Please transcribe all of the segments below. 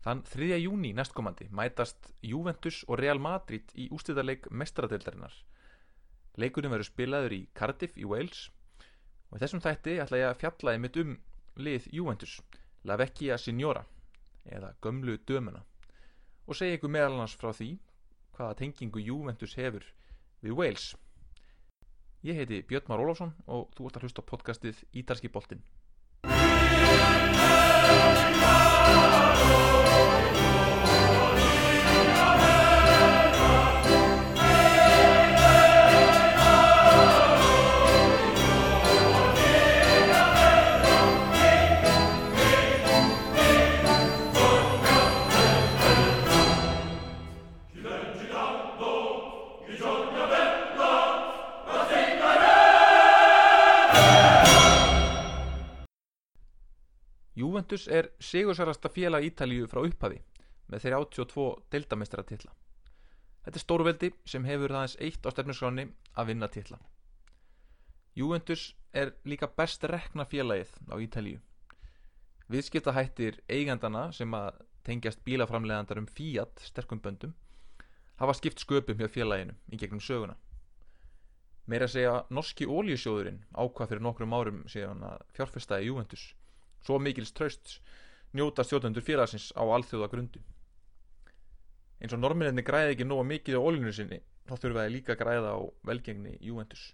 Þann 3. júni næstkomandi mætast Juventus og Real Madrid í ústæðarleik mestaradeildarinnar. Leikurinn verður spilaður í Cardiff í Wales og í þessum þætti ætla ég að fjallaði mitt um lið Juventus, La Vecchia Signora eða Gömlu Dömuna og segja ykkur meðal annars frá því hvaða tengingu Juventus hefur við Wales. Ég heiti Björn Már Ólafsson og þú ert að hlusta podcastið Ítalski boltinn. Juventus er sigursarasta félag Ítalíu frá upphafi með þeirri 82 deildamestara titla. Þetta er stórveldi sem hefur aðeins eitt á stefnusgráni að vinna titla. Juventus er líka best rekna félagið á Ítalíu. Viðskiptahættir eigandana sem að tengjast bílaframlegandarum Fiat sterkum böndum hafa skipt sköpum hjá félaginu í gegnum söguna. Meira að segja norski óljusjóðurinn ákvað fyrir nokkrum árum síðan að fjárfestaði Juventus svo mikils tröst njóta stjórnendur félagsins á alþjóða grundu. Eins og norminni græði ekki nóga mikið á ólinu sinni þá þurfa þeir líka að græða á velgengni Juventus.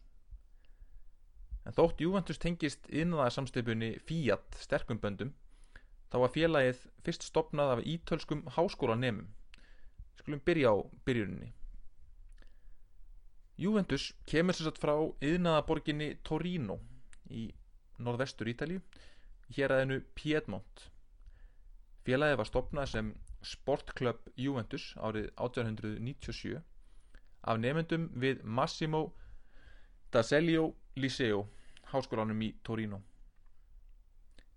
En þótt Juventus tengist innanða samstipunni Fiat sterkum böndum þá var félagið fyrst stopnað af ítölskum háskólanemum. Skulum byrja á byrjuninni. Juventus kemur sér satt frá yðnaðaborginni Torino í norðvestur Ítalíu hér aðeinu Piedmont. Félagið var stopnað sem Sportklub Juventus árið 1897 af nefndum við Massimo D'Azeglio Liceo háskólanum í Torino.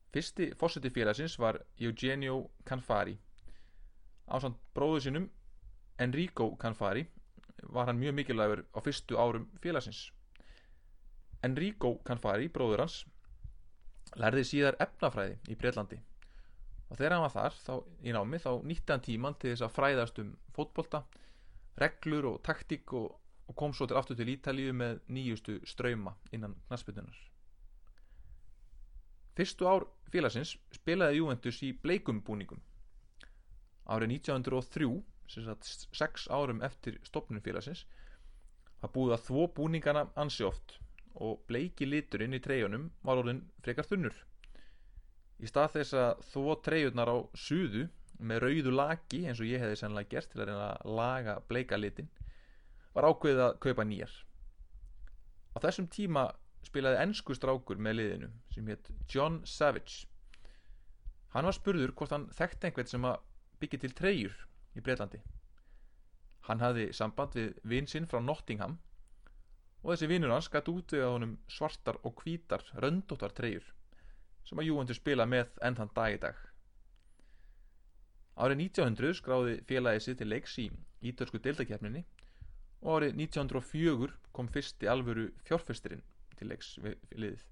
Fyrsti fórseti félagsins var Eugenio Canfari. Ásand bróðu sinum Enrico Canfari var hann mjög mikilvægur á fyrstu árum félagsins. Enrico Canfari, bróður hans, lærði síðar efnafræði í Breitlandi og þegar hann var þar þá, í námi þá nýtti hann tíman til þess að fræðast um fótbolta, reglur og taktík og, og kom svo til aftur til Ítalíu með nýjustu ströyma innan knaspitunar. Fyrstu ár félagsins spilaði Juventus í bleikum búningum. Árið 1903, sem sagt 6 árum eftir stopnum félagsins, var búið að þvó búningana ansi oft og bleiki liturinn í treyjunum var orðin frekar þunnur. Í stað þess að þvó treyjurnar á suðu með rauðu laki eins og ég hefði sannlega gert til að reyna að laga bleika litin var ákveðið að kaupa nýjar. Á þessum tíma spilaði ennsku strákur með liðinu sem hétt John Savage. Hann var spurður hvort hann þekkt einhvern sem að byggja til treyjur í Breitlandi. Hann hafði samband við vinsinn frá Nottingham og þessi vinnur hans gæti útvega honum svartar og hvítar röndóttar treyjur sem að Júventur spila með enn þann dag í dag. Árið 1900 skráði félagið sitt til leiks í ítörsku deildakefninni og árið 1904 kom fyrsti alvöru fjárfestirinn til leiks við liðið.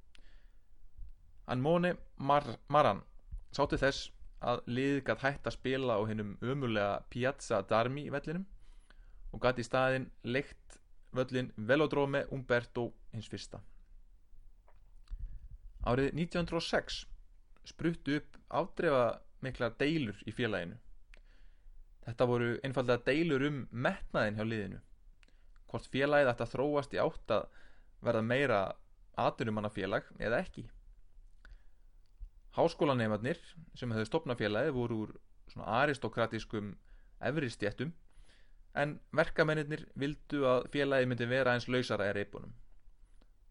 Anmone Mar Maran sátti þess að liðið gætt hægt að spila á hennum ömulega Piazza d'Armi vellinum og gætt í staðin leikt völlin Velodrome Umberto hins fyrsta. Árið 1906 spruttu upp ádrefa mikla deilur í félaginu. Þetta voru einfallega deilur um metnaðin hjá liðinu. Hvort félagið ætti að þróast í átt að verða meira atvinnumannafélag eða ekki. Háskólanemarnir sem hefðu stopnað félagið voru úr aristokratiskum efristjættum en verkamennir vildu að félagi myndi vera eins lausara í reipunum.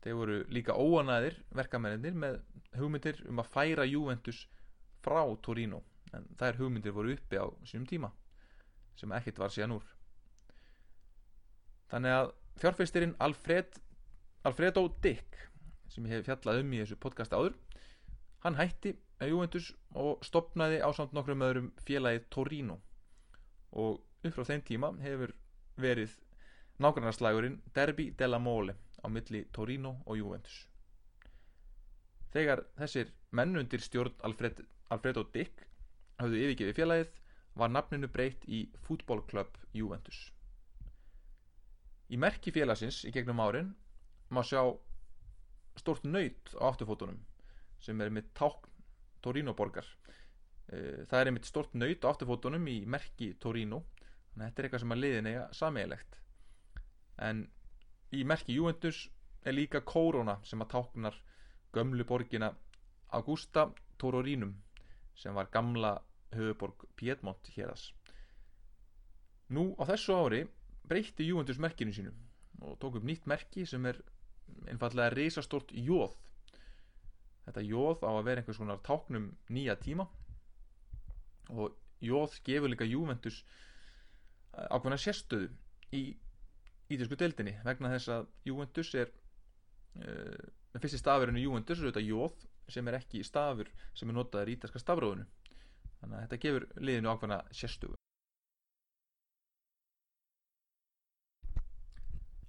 Þeir voru líka óanæðir verkamennir með hugmyndir um að færa Juventus frá Torino en þær hugmyndir voru uppi á sínum tíma sem ekkert var síðan úr. Þannig að fjárfeistirinn Alfred, Alfredo Dick sem ég hef fjallað um í þessu podcast áður hann hætti að Juventus og stopnaði á samt nokkrum öðrum félagið Torino og upp frá þeim tíma hefur verið nágrannarslagurinn Derby della Mole á milli Torino og Juventus. Þegar þessir menn undir stjórn Alfred, Alfredo Dick hafðu yfirgefið félagið var nafninu breytt í fútbólklöpp Juventus. Í merki félagsins í gegnum árin má sjá stort nöyt á afturfótunum sem er með tákn Torino borgar. Það er einmitt stort nöyt á afturfótunum í merki Torino þannig að þetta er eitthvað sem að liðin eiga sameiglegt. En í merki Juventus er líka kórona sem að táknar gömlu borgina Augusta Tororínum sem var gamla höfuborg Piedmont hérðas. Nú á þessu ári breytti Juventus merkinu sínu og tók upp nýtt merki sem er einfallega reysastort jóð. Þetta jóð á að vera einhvers konar táknum nýja tíma og jóð gefur líka Juventus ákveðna sérstöðu í ídísku deildinni vegna þess að Juventus er uh, fyrsti stafurinn í Juventus er auðvitað jóð sem er ekki stafur sem er notaður í ítalska stafróðinu þannig að þetta gefur liðinu ákveðna sérstöðu.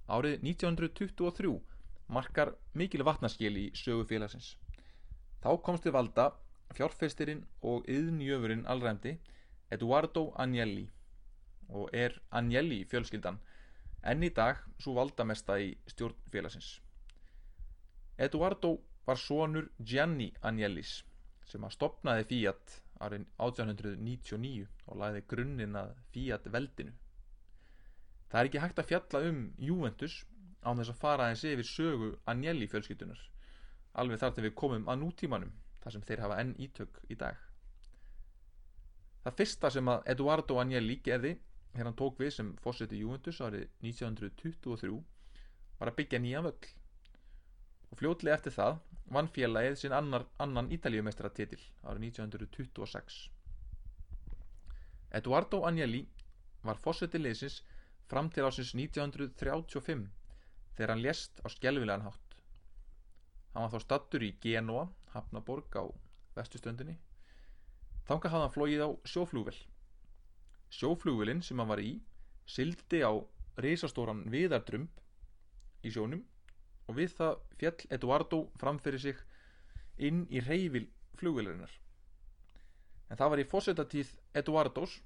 Árið 1923 markar mikil vatnaskil í sögu félagsins. Þá komst við valda fjárfestirinn og yðnjöfurinn allræmdi Eduardo Agnelli og er Agnelli fjölskyldan enn í dag svo valdamesta í stjórn félagsins. Eduardo var sonur Gianni Agnellis sem að stopnaði Fiat árið 1899 og lagði grunninn að Fiat veldinu. Það er ekki hægt að fjalla um Juventus án þess að fara eins yfir sögu Agnelli fjölskytunar alveg þar til við komum að nútímanum þar sem þeir hafa enn ítök í dag. Það fyrsta sem að Eduardo Agnelli gerði þegar hann tók við sem fórseti Juventus árið 1923 var að byggja nýja völl og fljótlega eftir það vann félagið sinn annar, annan ítaljumestratitil árið 1926. Eduardo Agnelli var fórseti leysins fram til ásins 1935 þegar hann lést á skjelvilegan hátt. Hann var þá stattur í Genoa, Hafnaborg á vestustöndinni. Þánga hafði hann flóið á sjóflúvel. Sjóflúvelin sem hann var í sildi á reysastóran viðardrömb í sjónum og við það fjall Eduardo framfyrir sig inn í reyfil flugvelarinnar. En það var í fósetatíð Eduardos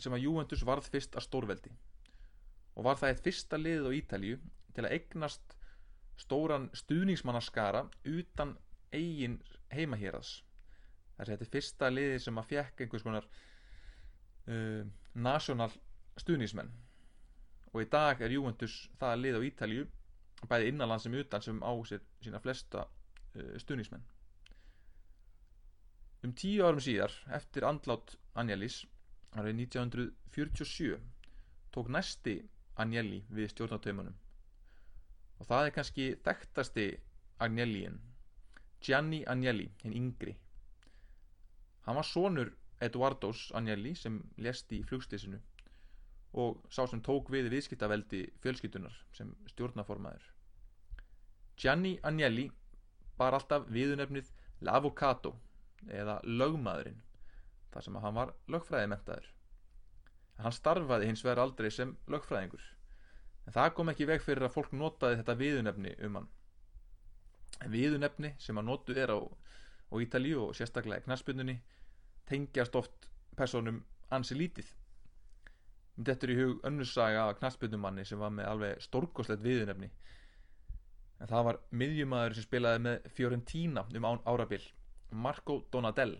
sem að Juventus varð fyrst að stórveldi og var það eitt fyrsta liðið á Ítalju til að eignast stóran stuðningsmannaskara utan eigin heimahýraðs þess að þetta er fyrsta liðið sem að fjekk einhvers konar uh, national stuðningsmenn. Og í dag er Juventus það lið á Ítalju bæði innanland sem utan sem á sér sína flesta uh, stuðningsmenn. Um tíu árum síðar eftir andlát Angelis árið 1947 tók næsti Agnelli við stjórnartaumanum og það er kannski þekktasti Agnelliin Gianni Agnelli, hinn yngri. Hann var sonur Eduardos Agnelli sem lesti í flugstísinu og sá sem tók við viðskiptaveldi fjölskytunar sem stjórnaformaður Gianni Agnelli bar alltaf viðunefnið L'Avvocato eða lögmaðurinn þar sem að hann var lögfræðimentaður Hann starfaði hins vegar aldrei sem lögfræðingur en það kom ekki veg fyrir að fólk notaði þetta viðunefni um hann. Viðunefni sem að notu er á, á Ítalíu og sérstaklega í knaspunni tengjast oft personum ansi lítið. Þetta er í hug önnursaga af knaspunnumanni sem var með alveg stórkoslegt viðunefni en það var miðjumæður sem spilaði með Fiorentina um árabil Marco Donadell.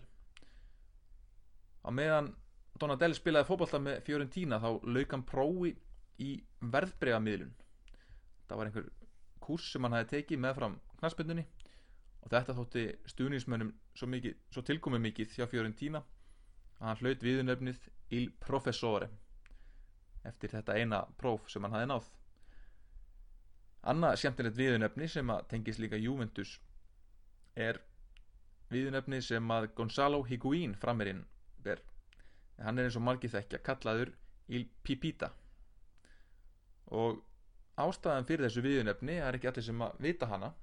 Á meðan Donadell spilaði fókbalta með Fiorentina þá lauk hann prófi í verðbregamiðlun það var einhver kurs sem hann hafi tekið með fram knastbundinni og þetta þótti stuðnismönnum svo, svo tilkomið mikið hjá Fiorentina að hann hlaut viðunöfnið Il Professore eftir þetta eina próf sem hann hafi náð. Annað skemmtilegt viðunöfni sem að tengis líka Juventus er viðunöfni sem að Gonzalo Higuín framirinn ber. Hann er eins og margir þekkja kallaður Il Pipita. Og ástæðan fyrir þessu viðunöfni er ekki allir sem að vita hana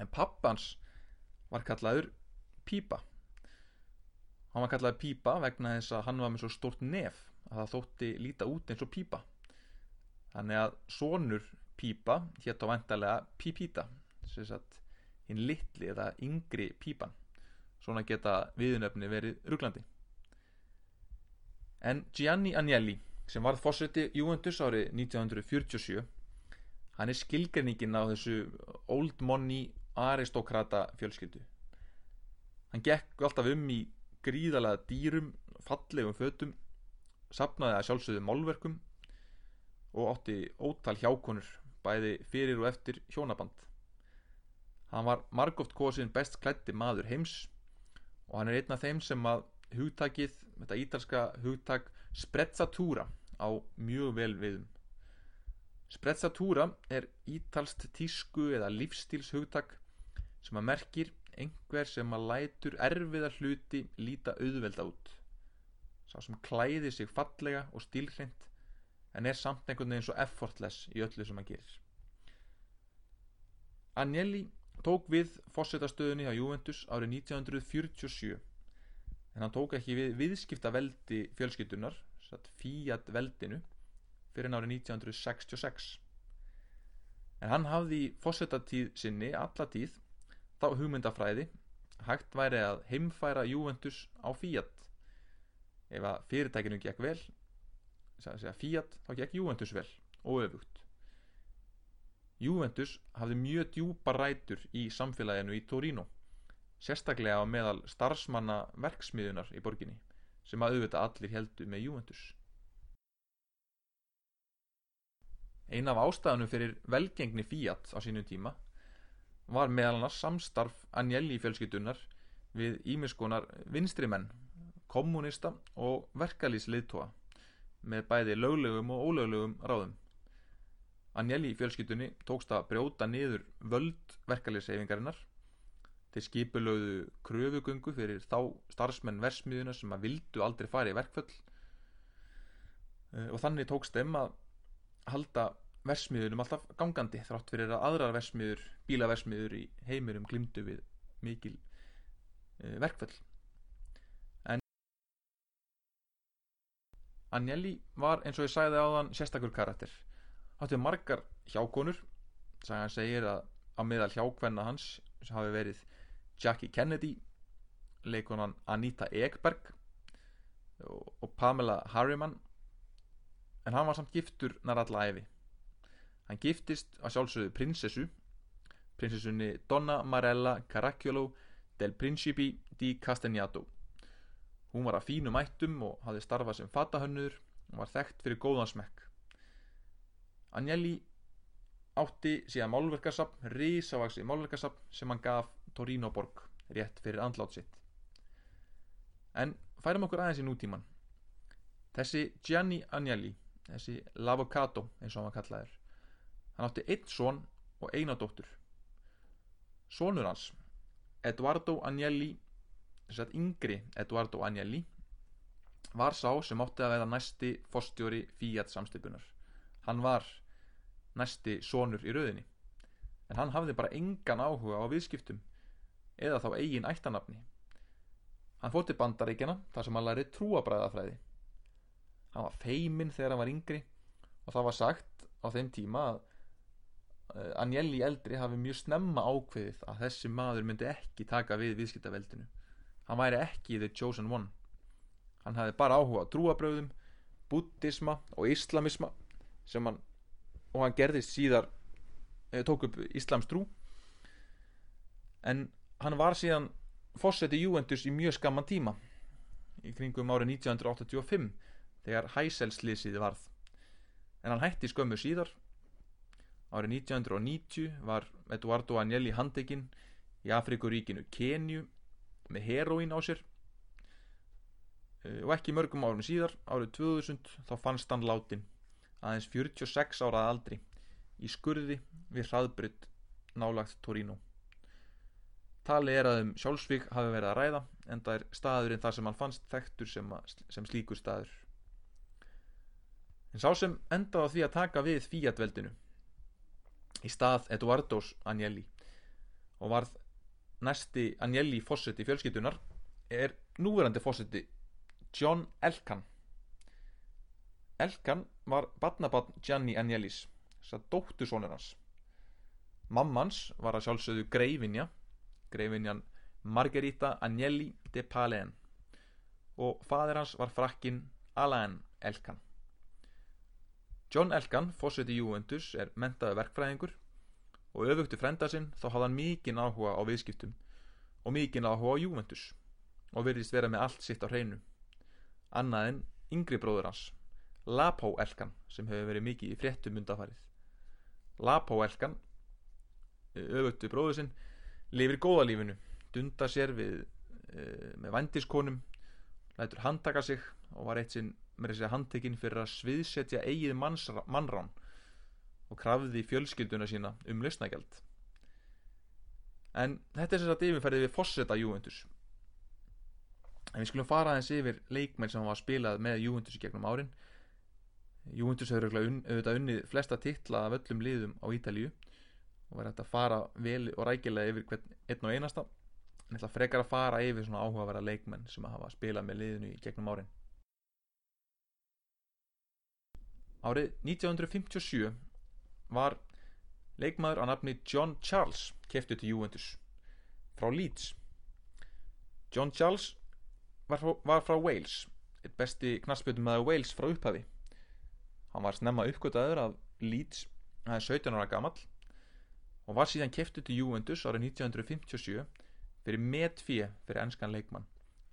en pappans var kallaður Pipa hann var kallaður Pipa vegna þess að hann var með svo stort nef að það þótti líta út eins og Pipa þannig að sonur Pipa hétt á sem sagt hinn litli eða yngri Pipan svona geta viðunöfni verið rugglandi En Gianni Agnelli, sem varð fórseti Juventus árið 1947, hann er skilgreiningin á þessu old money aristokrata fjölskyldu. Hann gekk alltaf um í gríðalega dýrum, fallegum fötum, sapnaði að sjálfsögðu málverkum og átti ótal hjákonur, bæði fyrir og eftir hjónaband. Hann var margóft kosin best klætti maður heims og hann er einn af þeim sem að hugtakið, þetta ítalska hugtak sprezzatura á mjög vel viðum. Sprezzatura er ítalst tísku eða lífstíls hugtak sem að merkir einhver sem að lætur erfiða hluti líta auðvelda út. Sá sem klæði sig fallega og stílhreint en er samt einhvern veginn svo effortless í öllu sem hann gerir. Agnelli tók við fórsetastöðunni á Juventus árið 1947 en hann tók ekki við viðskipta veldi fjölskyldunar Fiat veldinu fyrir árið 1966 en hann hafði í fórsetatíð sinni alla tíð þá hugmyndafræði hægt væri að heimfæra Juventus á Fiat. Ef að fyrirtækinu gekk vel segja Fiat þá gekk Juventus vel og öfugt. Juventus hafði mjög djúpa rætur í samfélaginu í Torino sérstaklega á meðal starfsmanna verksmiðunar í borginni sem að auðvitað allir heldu með Juventus. Ein af ástæðanum fyrir velgengni Fiat á sínum tíma var meðal annars samstarf Agnelli fjölskyldunar við ímiskonar vinstrimenn, kommunista og verkalýsliðtóa með bæði löglegum og ólöglegum ráðum. Agnelli fjölskyldunni tókst að brjóta niður völd verkalýseyfingarinnar þeir skipulögðu kröfugöngu fyrir þá starfsmenn versmiðuna sem að vildu aldrei fara í verkföll og þannig tókst þeim að halda versmiðunum alltaf gangandi þrátt fyrir að aðrar versmiður, bílaversmiður í heimurum glimdu við mikil uh, verkföll. En Agnelli var eins og ég sagði áðan sérstakur karakter. Háttið margar hjákonur. Sagan segir að á meðal hjákvenna hans sem hafi verið Jackie Kennedy leikonan Anita Ekberg og, og Pamela Harriman. En hann var samt giftur nær alla æfi Hann giftist að sjálfsögðu prinsessu, prinsessunni Donna Marella Caracciolo del Principi di Castagnato. Hún var að fínu mættum og hafði starfað sem fatahönnur og var þekkt fyrir góðan smekk. Agnelli átti síðan málverkarsapn, risavaksi málverkarsapn sem hann gaf Torino borg rétt fyrir andlátt sitt. En færum okkur aðeins í nútíman. Þessi Gianni Agnelli, þessi L'Avocado eins og hann var kallaður, Hann átti einn són og eina dóttur. Sónur hans, Eduardo Agnelli, þess að yngri Eduardo Agnelli, var sá sem átti að veða næsti fórstjóri Fiat samstipunar. Hann var næsti sónur í rauðinni. En hann hafði bara engan áhuga á viðskiptum eða þá eigin ættanafni. Hann fótti bandaríkjana þar sem hann læri trúabræðafræði. Hann var feiminn þegar hann var yngri og það var sagt á þeim tíma að Eh, Agnelli eldri hafi mjög snemma ákveðið að þessi maður myndi ekki taka við viðskiptaveldinu. Hann væri ekki the chosen one. Hann hafi bara áhuga á trúabröðum buddhisma og islamisma sem hann og hann gerðist síðar eh, tók upp Íslams trú. En hann var síðan fósetti Juventus í mjög skamman tíma í kringum árið 1985 þegar hæselslýsið varð. En hann hætti skömmu síðar Árið 1990 var Eduardo Agnelli handekinn í Afrikuríkinu Kenju með heroín á sér og ekki mörgum árum síðar, árið 2000, þá fannst hann látin aðeins 46 ára aldri í skurði við hraðbrytt nálagt Torino. Tali er að um sjálfsvík hafi verið að ræða en það er staðurinn þar sem hann fannst þekktur sem, sem slíkur staður. En sá sem endaði á því að taka við fíatveldinu í stað Eduardos Agnelli og varð næsti Agnelli fósetti fjölskytunar er núverandi fósetti John Elkan. Elkan var badnabann Gianni Agnellis þess að dóttu sónur hans mammans var að sjálfsögðu greifinja greifinjan Margherita Agnelli de Palen og fadir hans var frakkin Alain Elkan John Elkan, fósiti Juventus, er mentaði verkfræðingur og öfugti frenda sinn þá hafði hann mikinn áhuga á viðskiptum og mikinn áhuga á Juventus og verðist vera með allt sitt á hreinu. Annað en yngri bróður hans Lapó Elkan sem hefur verið mikið í fréttum undafarið Lapó Elkan öfugti bróður sinn lifir góða lífinu dundar sér við uh, með vandiskonum lætur handtaka sig og var eitt sinn með þessi handtekinn fyrir að sviðsetja eigið mannrán og krafði fjölskylduna sína um lausnagjald en þetta er sem sagt yfirferðið við Fosseta Juventus en við skulum fara aðeins yfir leikmenn sem var spilað með Juventus í gegnum árin. Juventus hefur auðvitað unnið flesta titla af öllum liðum á Ítalíu og verður þetta að fara vel og rækilega yfir hvern einn og einasta. En ætla frekar að fara yfir svona áhugaverða leikmenn sem hafa spilað með liðinu í gegnum árin Árið 1957 var leikmaður á nafni John Charles keftu til Juventus frá Leeds. John Charles var frá, var frá Wales eitt besti knaspjötum með Wales frá upphafi. Hann var snemma uppgötaður af Leeds hann er 17 ára gammal og var síðan keftu til Juventus árið 1957 fyrir metfíi fyrir ennskan leikmann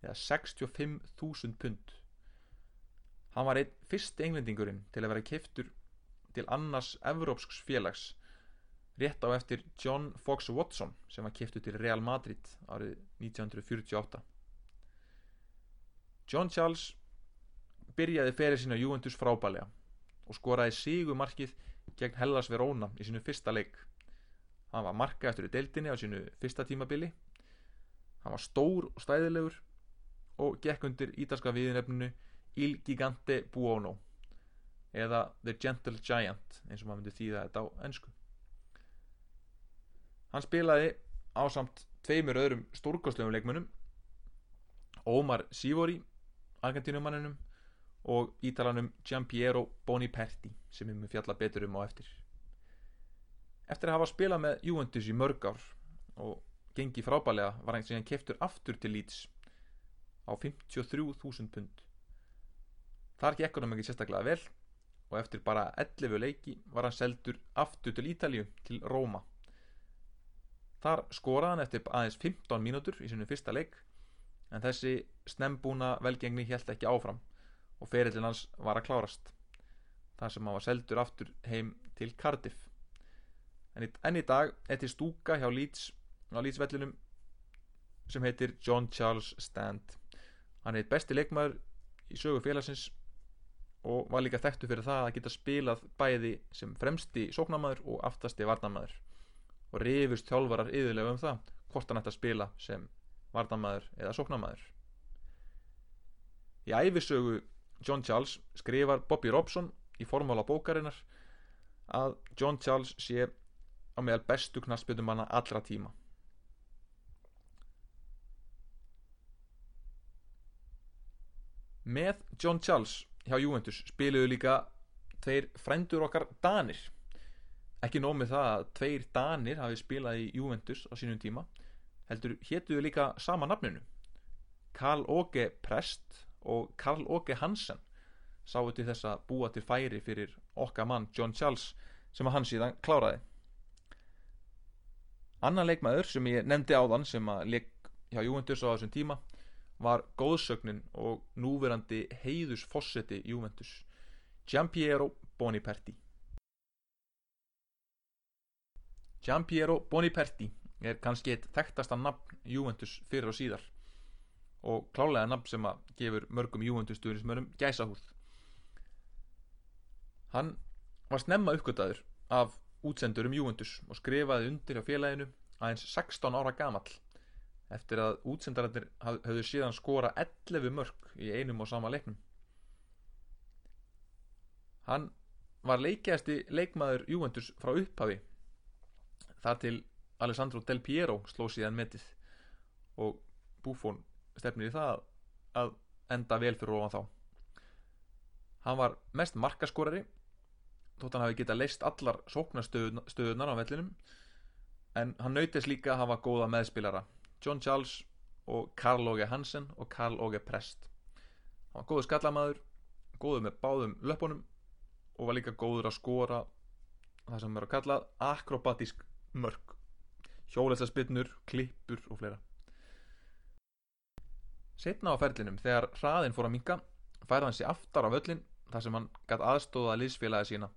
eða 65.000 pund hann var einn fyrst englendingurinn til að vera keftur til annars evrópsks félags rétt á eftir John Fox Watson sem var keftur til Real Madrid árið 1948 John Charles byrjaði ferið sína Juventus frábælega og skoraði sígumarkið gegn Hellas Verona í sinu fyrsta leik. Hann var marka eftir í deildinni á sinu fyrsta tímabili. Hann var stór og stæðilegur og gekk undir ítalska viðnefninu Il Gigante Buono eða The Gentle Giant eins og maður myndi þýða þetta á ennsku hann spilaði á samt tveimur öðrum stórkostlegum leikmunum Omar Sivori Argentínumanninum og ítalanum Giampiero Boniperti sem við mjög fjalla betur um á eftir. Eftir að hafa spilað með Juventus í mörg ár og gengi frábælega var hann síðan keftur aftur til Leeds á 53.000 pund þar gekk hann ekki sérstaklega vel og eftir bara 11 leiki var hann seldur aftur til Ítalju til Róma. Þar skoraði hann eftir aðeins 15 mínútur í sinu fyrsta leik en þessi snembúna velgengni helt ekki áfram og ferillin hans var að klárast þar sem hann var seldur aftur heim til Cardiff. En í, en í dag er til stúka hjá Leeds á lýtsvellinum sem heitir John Charles Stand hann heit besti leikmaður í sögu félagsins og var líka þekktu fyrir það að geta spilað bæði sem fremsti sóknamaður og aftasti varnamaður og rifust þjálfarar yðurlega um það hvort hann ætti að spila sem varnamaður eða sóknamaður í æfisögu John Charles skrifar Bobby Robson í formála bókarinnar að John Charles sé á meðal bestu knastbytumanna allra tíma. Með John Charles hjá Juventus spiluðu líka tveir frændur okkar Danir. Ekki nómið það að tveir Danir hafi spilað í Juventus á sínum tíma heldur héttuðu líka sama nafninu. Karl Åge Prest og Karl Åge Hansen sáu til þess að búa til færi fyrir okkar mann John Charles sem að hann síðan kláraði. Annan leikmaður sem ég nefndi á þann sem að leik hjá Juventus á þessum tíma var góðsögnin og núverandi heiðus fósetti Juventus. Giampiero Boniperti. Giampiero Boniperti er kannski eitt þekktasta nafn Juventus fyrir og síðar og klálega nafn sem að gefur mörgum Juventus stuðnismörum gæsahúð. Hann var snemma uppgötaður af útsendurum Juventus og skrifaði undir á félaginu aðeins 16 ára gamall eftir að útsendararnir hafðu síðan skora 11 mörg í einum og sama leiknum. Hann var leikjæsti leikmaður Juventus frá upphafi. Þar til Alessandro Del Piero sló síðan metið og Buffon stefnir í það að enda vel fyrir ofan þá. Hann var mest markaskorari þótt hann hafi getað leist allar sóknastöðunar á vellinum en hann nautist líka að hafa góða meðspilara John Charles og Karl Åge Hansen og Karl Åge Prest. Hann var góðu skallamaður góður með báðum löpunum og var líka góður að skora það sem er að kalla akrobatísk mörg hjólætsaspinnur, klippur og fleira. Setna á ferlinum þegar hraðin fór að minka færði hann sér aftar á völlin þar sem hann gætt aðstóða liðsfélagi sína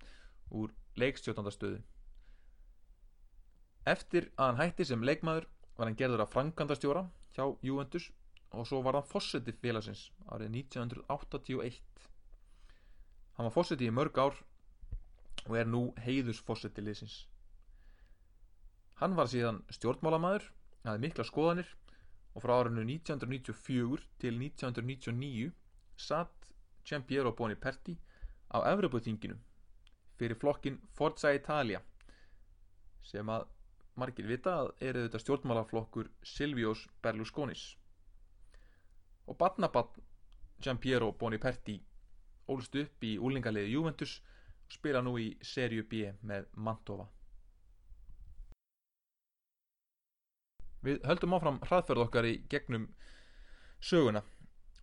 úr leikstjótandastöðu Eftir að hann hætti sem leikmaður var hann gerður að frangandastjóra hjá Juventus og svo var hann fósetti félagsins árið 1981 Hann var fósetti í mörg ár og er nú heiðusfósetti liðsins. Hann var síðan stjórnmálamæður, hafði mikla skoðanir og frá árinu 1994 til 1999 satt Giampiero Boniperti á Evropaþinginu fyrir flokkin Forza Italia sem að margir vita að er þetta stjórnmálaflokkur Silvios Berlusconis og badnabann Giampiero Boniperti ólst upp í úlingaliði Juventus og spila nú í Serie B með Mantova Við höldum áfram hraðferð okkar í gegnum söguna.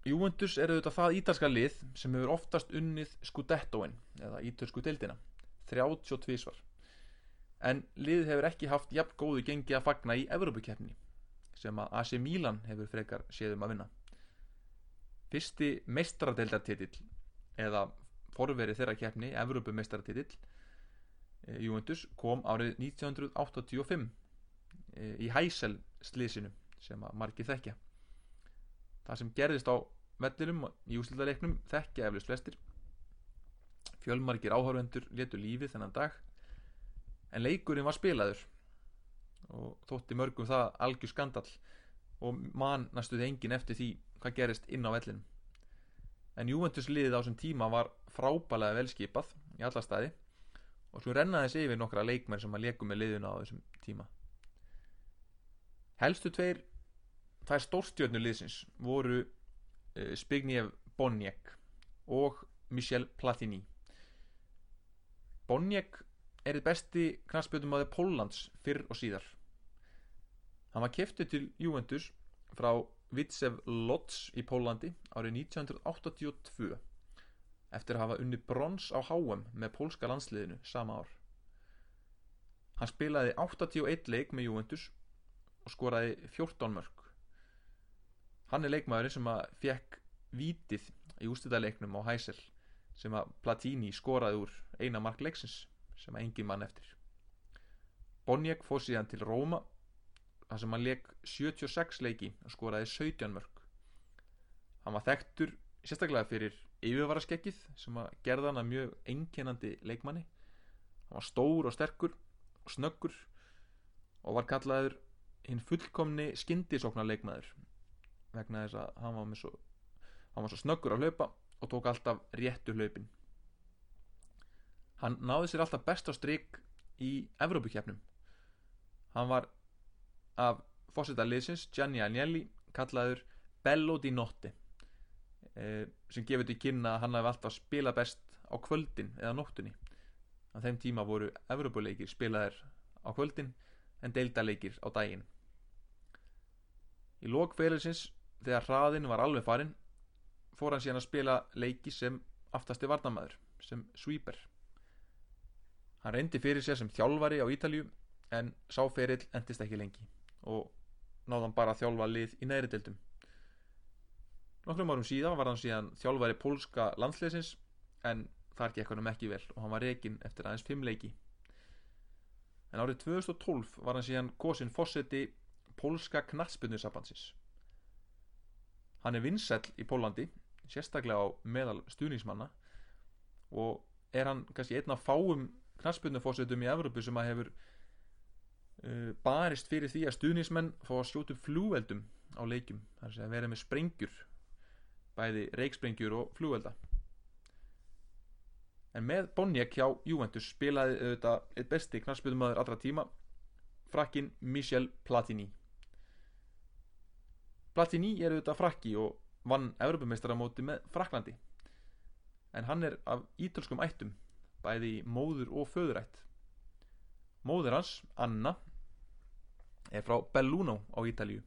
Juventus er auðvitað það ítalska lið sem hefur oftast unnið Scudettoin eða ítalsku deildina, 32 svar. En lið hefur ekki haft jafn góðu gengi að fagna í Evropakeppni sem að AC Milan hefur frekar séðum að vinna. Fyrsti meistradeildartitill eða forverið þeirra keppni, Evropameistradeildartitill, eh, Juventus kom árið 1985 eh, í Hæsel slísinu sem að margi þekkja. Það sem gerðist á vellinum í úslítaleiknum þekkja eflust flestir. Fjölmargir áhörvendur letu lífi þennan dag en leikurinn var spilaður og þótti mörgum það algjör skandal og mann næstuði engin eftir því hvað gerist inn á vellinum. En Juventus liðið á þessum tíma var frábælega velskipað í alla staði og svo rennaði sig yfir nokkra leikmenn sem að leiku með liðuna á þessum tíma. Helstu tveir þær stórstjörnu liðsins voru uh, Spigniew Boniek og Michel Platini. Boniek er þið besti knastbjöndum aðeins Póllands fyrr og síðar. Hann var keftið til Juventus frá Vitsev Lodz í Pólandi árið 1982 eftir að hafa unni brons á HM með pólska landsliðinu sama ár. Hann spilaði 81 leik með Juventus og skoraði 14 mörg hann er leikmaðurinn sem að fekk vítið í ústæðaleiknum á Hæsel sem að Platini skoraði úr eina mark leiksins sem engin mann eftir. Boniek fóð síðan til Róma þar sem hann leik 76 leiki og skoraði 17 mörg hann var þekktur sérstaklega fyrir yfirvaraskekkið sem að gerða hann að mjög einkennandi leikmanni. Hann var stór og sterkur og snöggur og var kallaður hinn fullkomni skyndisóknar leikmaður vegna þess að hann var, svo, hann var svo snöggur að hlaupa og tók alltaf réttu hlaupin hann náði sér alltaf best á stryk í Evrópukjefnum hann var af fósita liðsins Gianni Agnelli kallaður Bello di Notte eh, sem gefur til kynna að hann hefði alltaf spila best á kvöldin eða nóttunni. Á þeim tíma voru Evrópuleikir spilaðir á kvöldin en deildaleikir á daginn. Í lókfélagsins þegar hraðin var alveg farin fór hann síðan að spila leiki sem aftasti varnamæður sem sweeper hann reyndi fyrir sér sem þjálfari á Ítalju en sáferill endist ekki lengi og náðan bara að þjálfa lið í næri deildum. Nokkrum árum síðan var hann síðan þjálfari pólska landsleisins en þar gekk hann um ekki vel og hann var reygin eftir aðeins fimm leiki. En árið 2012 var hann síðan góðsinn fósetti pólska knatsbyrnusabansins hann er vinsell í Pólandi sérstaklega á meðal stuðningsmanna og er hann kannski einn af fáum knatsbyrnufósettum í Evropu sem að hefur uh, barist fyrir því að stuðningsmenn fá að skjótu flúveldum á leikum þar sem vera með sprengjur bæði reiksprengjur og flúvelda en með Boniek hjá Juventus spilaði auðvitað eitt besti knarspilumöður allra tíma frakkin Michel Platini. Platini er auðvitað frakki og vann Evropameistaramóti með Fraklandi en hann er af ítölskum ættum bæði móður og föðurætt. Móður hans, Anna er frá Belluno á Ítalju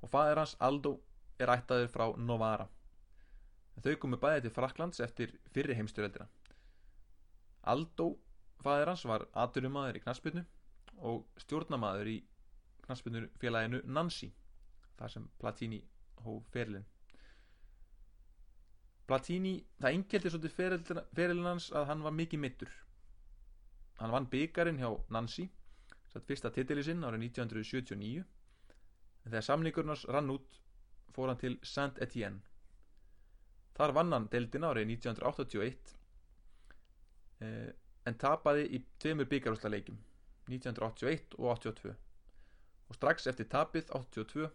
og fadur hans, Aldo er ættaður frá Novara. Þau komu bæði til Fraklands eftir fyrri heimstyröldina Aldo fæðir hans var aturumæður í knaspinu og stjórnamaður í knaspinu félaginu Nancy þar sem Platini hóf ferilinn Platini, það engeldi svolítið ferilinn hans að hann var mikið mittur hann vann byggarinn hjá Nancy satt fyrsta titili sinn árið 1979 en þegar samningurnars rann út fór hann til Saint-Étienne. Þar vann hann deildina árið 1981 eh, en tapaði í tveimur byggarúsla leikim 1981 og 82 og strax eftir tapið 82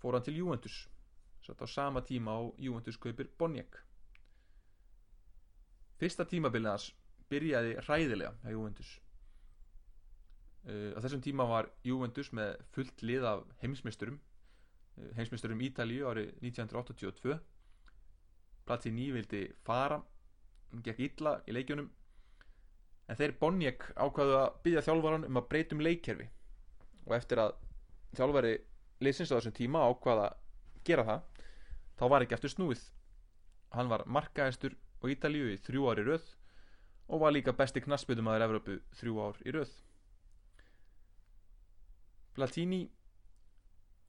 fór hann til Juventus satt á sama tíma á Juventus kaupir Boniek. Fyrsta tímabilið hans byrjaði ræðilega hjá Juventus. Uh, á þessum tíma var Juventus með fullt lið af heimsmeisturum uh, heimsmeisturum Ítalíu árið 1982 Platini vildi fara hann gekk illa í leikjunum. En þeir Boniek ákvaðu að byggja þjálfvaran um að breytum leikkerfi. Og eftir að þjálfari leysins á þessum tíma ákvaða að gera það þá var ekki eftir snúið. Hann var markaðistur á Ítalíu í þrjú ári röð og var líka besti knassbytumæður Evrópu þrjú ár í röð. Platini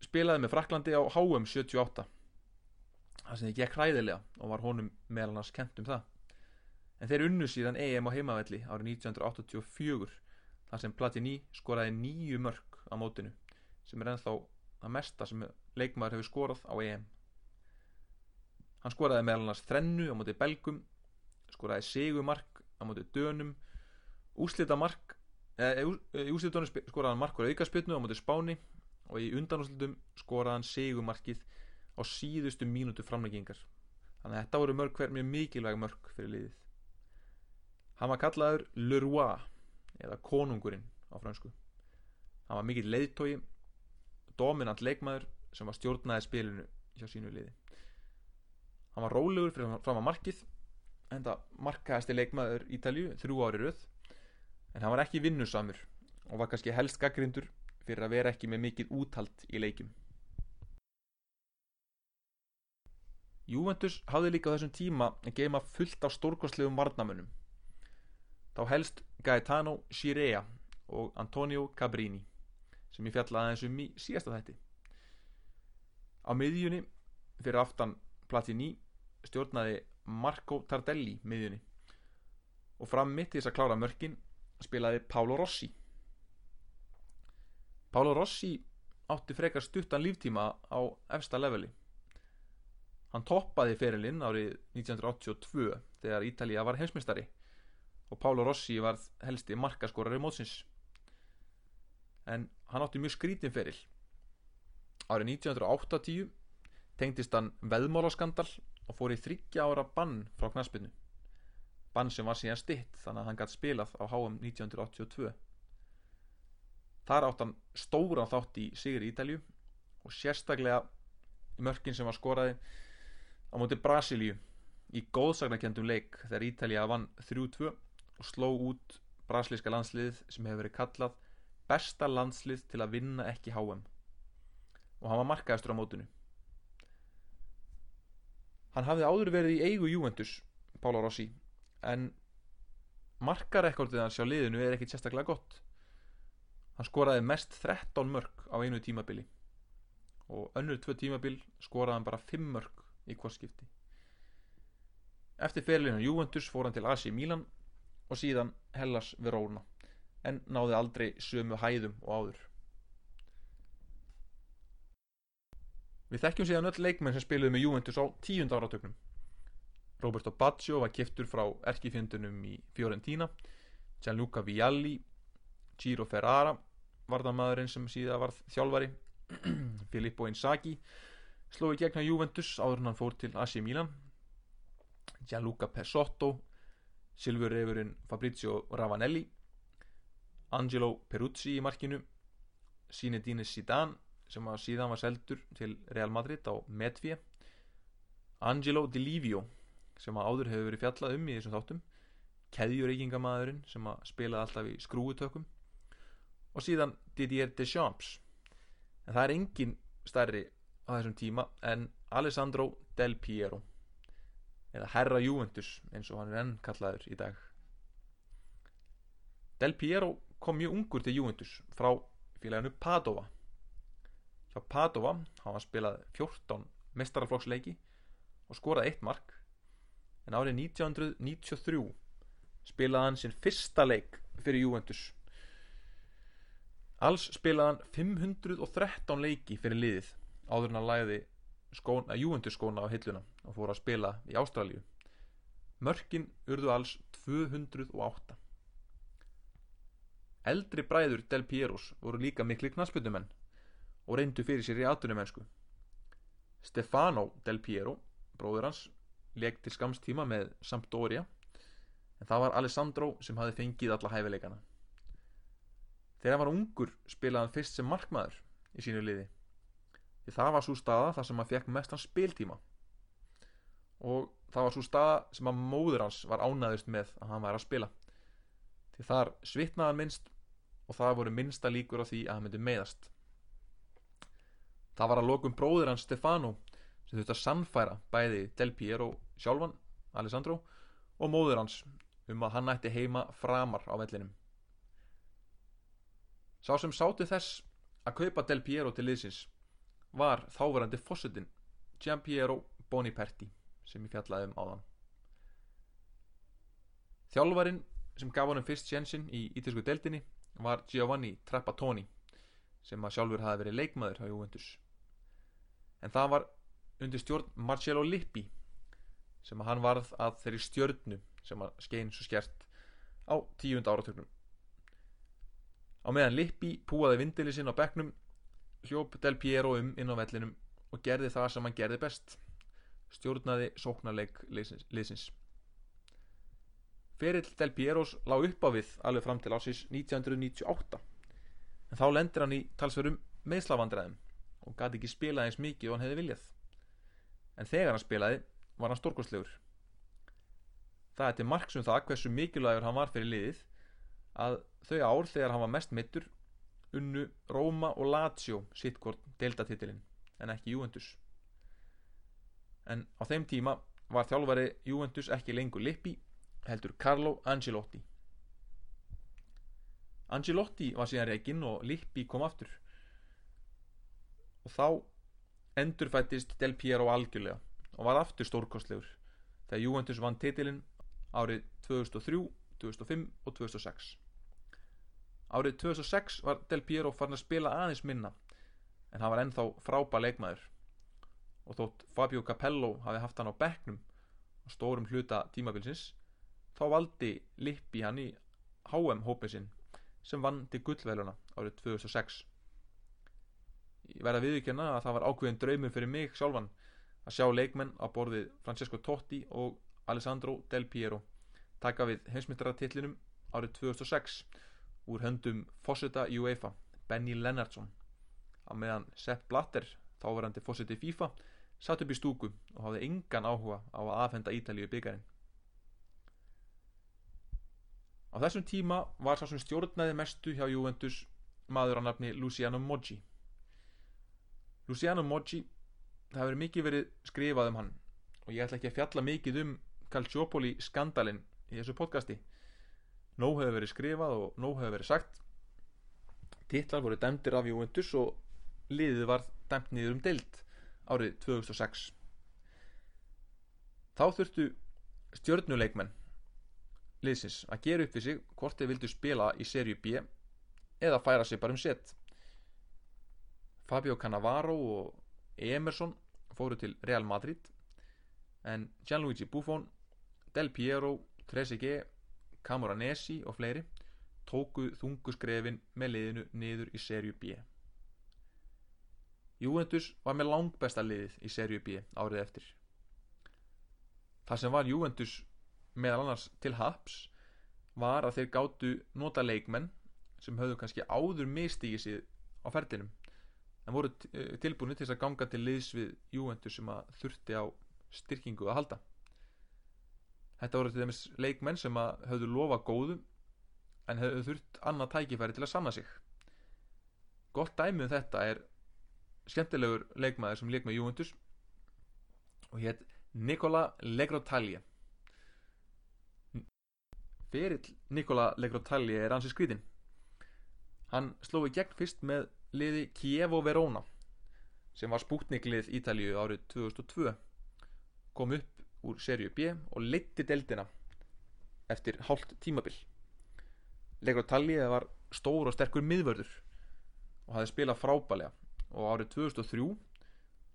spilaði með Fraklandi á HM 78 það sem þið gekk hræðilega og var honum meðal hans kent um það. En þeir unnu síðan EM á heimavelli árið 1984 þar sem Platini skoraði nýju mörg á mótinu sem er ennþá að mesta sem leikmaður hefur skorað á EM. Hann skoraði meðal hans þrennu á móti belgum skoraði segumark á móti dönum úslita mark eða í úslitunum skoraði hann markur aukarspilnu á móti spáni og í undanúslitum skoraði hann segumarkið á síðustu mínútu framleggingar þannig að þetta voru mörg hver mjög mikilvæg mörg fyrir liðið. Hann var kallaður Le Roi eða konungurinn á fransku hann var mikill leiðtói dominant leikmaður sem var stjórnaði spilinu hjá sínu liði. Hann var rólegur fyrir fram að markið enda markaðasti leikmaður Ítalju þrjú ári röð en hann var ekki vinnusamur og var kannski helst gaggrindur fyrir að vera ekki með mikið úthald í leikim Juventus hafði líka þessum tíma að geima fullt á stórkostlegum varnamönnum þá helst Gaetano Scirea og Antonio Cabrini sem ég fjallaði aðeins um í síðasta þætti. Á miðjunni fyrir aftan Platini stjórnaði Marco Tardelli miðjunni. Og fram mitt í þess að klára mörkin spilaði Paolo Rossi. Paolo Rossi átti frekar stuttan líftíma á efsta leveli. Hann toppaði ferilinn árið 1982 þegar Ítalija var heimsmystari og Paolo Rossi var helsti markaskorari mótsins en hann átti mjög skrítin feril. Árið 1980 tengdist hann veðmálaskandal og fór í þryggja ára bann frá knaspinu bann sem var síðan stitt þannig að hann gætt spilað á HM 1982 þar átt hann stóran þátt í Sigur Ítalju og sérstaklega mörkin sem var skoraði á móti Brasilíu í góðsagnakendum leik þegar Ítalja vann 3-2 og sló út brasilíska landslið sem hefur verið kallað besta landslið til að vinna ekki HM og hann var markaðistur á mótinu Hann hafði áður verið í eigu Juventus, Pála Rossi, en markarekordið hans hjá liðinu er ekkit sérstaklega gott. Hann skoraði mest 13 mörg á einu tímabili og önnur tvö tímabil skoraði hann bara 5 mörg í hvorskipti. Eftir ferlinu Juventus fór hann til Asi Milan og síðan Hellas Verona en náði aldrei sömu hæðum og áður. Við þekkjum síðan öll leikmenn sem spiluði með Juventus á tíund áratögnum. Roberto Baggio var kiftur frá erkifjöndunum í Fiorentina, Gianluca Vialli, Giro Ferrara, varðanmaðurinn sem síðan var þjálfari, Filippo Inzaghi, sló í gegna Juventus áður hann fór til AC Milan, Gianluca Pesotto, Silfurreifurinn Fabrizio Ravanelli, Angelo Peruzzi í markinu, Zinedine Zidane, sem að síðan var seldur til Real Madrid á Medvi Angelo Di Livio sem að áður hefur verið fjallað um í þessum þáttum keðjureikingamæðurinn sem að spilaði alltaf í skrúutökum og síðan Didier Deschamps. En það er engin stærri á þessum tíma en Alessandro Del Piero eða Herra Juventus eins og hann er enn kallaður í dag. Del Piero kom mjög ungur til Juventus frá félaginu Padova. Hjá Padova hafa hann spilað 14 mestaraflokksleiki og skorað eitt mark. En árið 1993 spilaði hann sinn fyrsta leik fyrir Juventus. Alls spilaði hann 513 leiki fyrir liðið áður en hann læði skóna, Juventus skóna á hilluna og fór að spila í Ástralju mörkin urðu alls 208 eldri bræður Del Pieros voru líka mikli knasputnumenn og reyndu fyrir sér í atvinnumennsku. Stefano Del Piero bróður hans til skamstíma með Sampdoria en það var Alessandro sem hafi fengið alla hæfileikana. Þegar hann var ungur spilaði hann fyrst sem markmaður í sínu liði því það var svo staða þar sem hann fekk mestan spiltíma. Og það var svo staða sem að móður hans var ánæðust með að hann væri að spila því þar svitnaði hann minnst og það voru minnsta líkur á því að hann myndi meðast það var að lokum bróður hans Stefano sem þurfti að sannfæra bæði Del Piero sjálfan, Alessandro og móður hans um að hann ætti heima framar á vellinum. Sá sem sáti þess að kaupa Del Piero til liðsins var þáverandi fósittin Giampiero Boniperti sem ég fjallaði um áðan. Þjálfarin sem gaf honum fyrst sjensin í ítilsku deildinni var Giovanni Trapattoni sem að sjálfur hafi verið leikmaður á Juventus. En það var undir stjórn Marcello Lippi sem að hann varð að þeirri stjörnu sem að skein svo skert á tíund áratögnum á meðan Lippi púaði vindili sinn á bekknum hljóp Del Piero um inn á vellinum og gerði það sem hann gerði best stjórnaði sóknarleik liðsins Ferill Del Pieros lág upp á við alveg fram til ásins 1998 en þá lendir hann í talsverum meðslavandræðum og gæti ekki spila eins mikið og hann hefði viljað. En þegar hann spilaði var hann stórkostlegur. Það er til margs um það hversu mikilvægur hann var fyrir liðið að þau ár þegar hann var mest mittur unnu Róma og Lazio sittkort deltatitilinn en ekki Juventus. En á þeim tíma var þjálfari Juventus ekki lengur Lippi heldur Carlo Angelotti Angelotti var síðan reygin og Lippi kom aftur. Og þá endurfættist Del Piero algjörlega og var aftur stórkostlegur þegar Juventus vann titilinn árið 2003, 2005 og 2006 Árið 2006 var Del Piero farin að spila aðeins minna en hann var ennþá frábæð leikmaður. Og þótt Fabio Capello hafi haft hann á bekknum á stórum hluta tímabilsins þá valdi Lippi hann í HM hópið sinn sem vann til gullveluna árið 2006 Ég verða viðkjöna að það var ákveðin draumur fyrir mig sjálfan að sjá leikmenn á borðið Francesco Totti og Alessandro Del Piero taka við heimsmyndrartillinum árið 2006 úr höndum fósita UEFA Benny Lennartsson. Á meðan Sepp Blatter þáverandi fósiti FIFA satt upp í stúku og hafði engan áhuga á að aðfenda Ítalíu byggjarinn á þessum tíma var sá sem stjórnaði mestu hjá Juventus maður á nafni Luciano Moggi. Luciano Moggi það hefur mikið verið skrifað um hann og ég ætla ekki að fjalla mikið um Calciopoli skandalin í þessu podcasti. Nóg hefur verið skrifað og nóg hefur verið sagt. Titlar voru dæmdir af Juventus og liðið var dæmt niður um deilt árið 2006 þá þurftu stjörnuleikmenn liðsins að gera upp við sig hvort þeir vildu spila í serju B eða færa sig bara um set. Fabio Cannavaro og Emerson fóru til Real Madrid en Gianluigi Buffon Del Piero, Trezeguet Camoranesi og fleiri tóku þunguskrefin með liðinu niður í serju B. Juventus var með langbesta liðið í serju B árið eftir. Það sem var Juventus meðal annars til haps var að þeir gáttu nota leikmenn sem höfðu kannski áður mistígi sig á ferlinum en voru eh, tilbúinu til að ganga til liðs við Juventus sem að þurfti á styrkingu að halda Þetta voru til dæmis leikmenn sem höfðu lofa góðu en höfðu þurft annað tækifæri til að sanna sig. Gott dæmið um þetta er skemmtilegur leikmaður sem leik með Juventus og hétt Nikola Legrotalje Ferill Nikola Legrotalje er ansið skrítin Hann sló í gegn fyrst með liði Kievo Verona sem var spútniklið Ítalíu árið 2002 kom upp úr serju B og leitti deldina eftir hálft tímabil. Legrotalje var stór og sterkur miðvörður og hafði spilað frábælega og árið 2003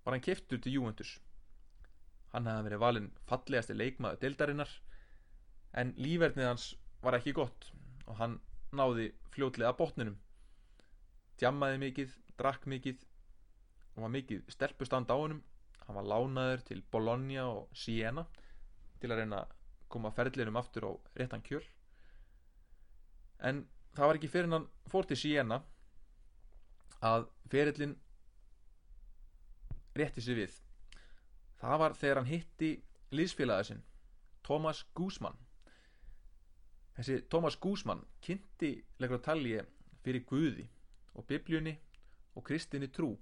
var hann keftur til Juventus. Hann hefði verið valinn fallegasti leikmaður deildarinnar en lífernið hans var ekki gott og hann náði fljótlega botninum. Djammaði mikið, drakk mikið og var mikið stelpustand á honum. Hann var lánaður til Bologna og Siena til að reyna að koma ferðlinum aftur á réttan kjöl. En það var ekki fyrir hann fór til Siena að ferðlin rétti sig við. Það var þegar hann hitti liðsfélagið sinn Thomas Guzman þessi Thomas Guzman kynnti Legrotalje fyrir Guði og bibljunni og kristinni trú.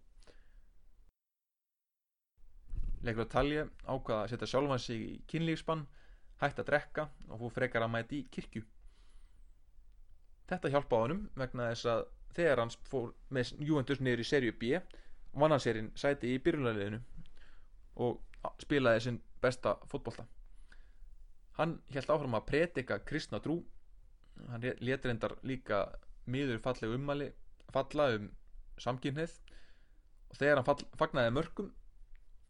Legrotalje ákvaða að setja sjálfan sig í kynlífsbann hægt að drekka og fór frekar að mæti í kirkju. Þetta hjálpa á honum vegna þess að þegar hans fór með Juventus niður í serju B vann hann sérinn sæti í byrjunarliðinu og spilaði sinn besta fótbolta hann held áfram að predika kristna trú. Hann letur endar líka miður falleg ummali falla um samkynneið og þegar hann fall, fagnaði mörgum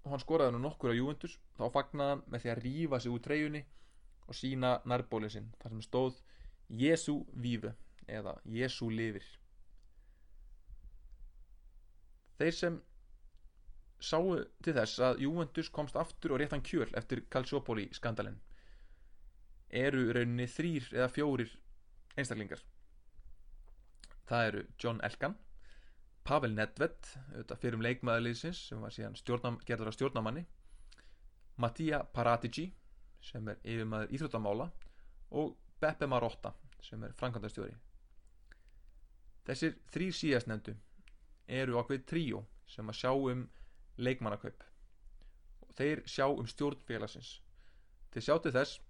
og hann skoraði nú nokkur á Juventus þá fagnaði hann með því að rýfa sig úr treyjunni og sína nærbólinn sinn þar sem stóð Jésu vífu eða Jésu lifir þeir sem sáu til þess að Juventus komst aftur og réttan kjöl eftir Calciopoli skandalinn eru rauninni þrýr eða fjórir einstaklingar. Það eru John Elkan Pavel Nedved fyrir um leikmaðurliðsins sem var síðan stjórnam, gerður á stjórnamanni Mattia Paratici sem er yfirmaður íþróttamála og Beppe Marotta sem er frankandastjóri þessir þrý síðastnefndu eru ákveð tríó sem að sjá um leikmannakaup. Og þeir sjá um stjórnfélagsins þeir sjá til þess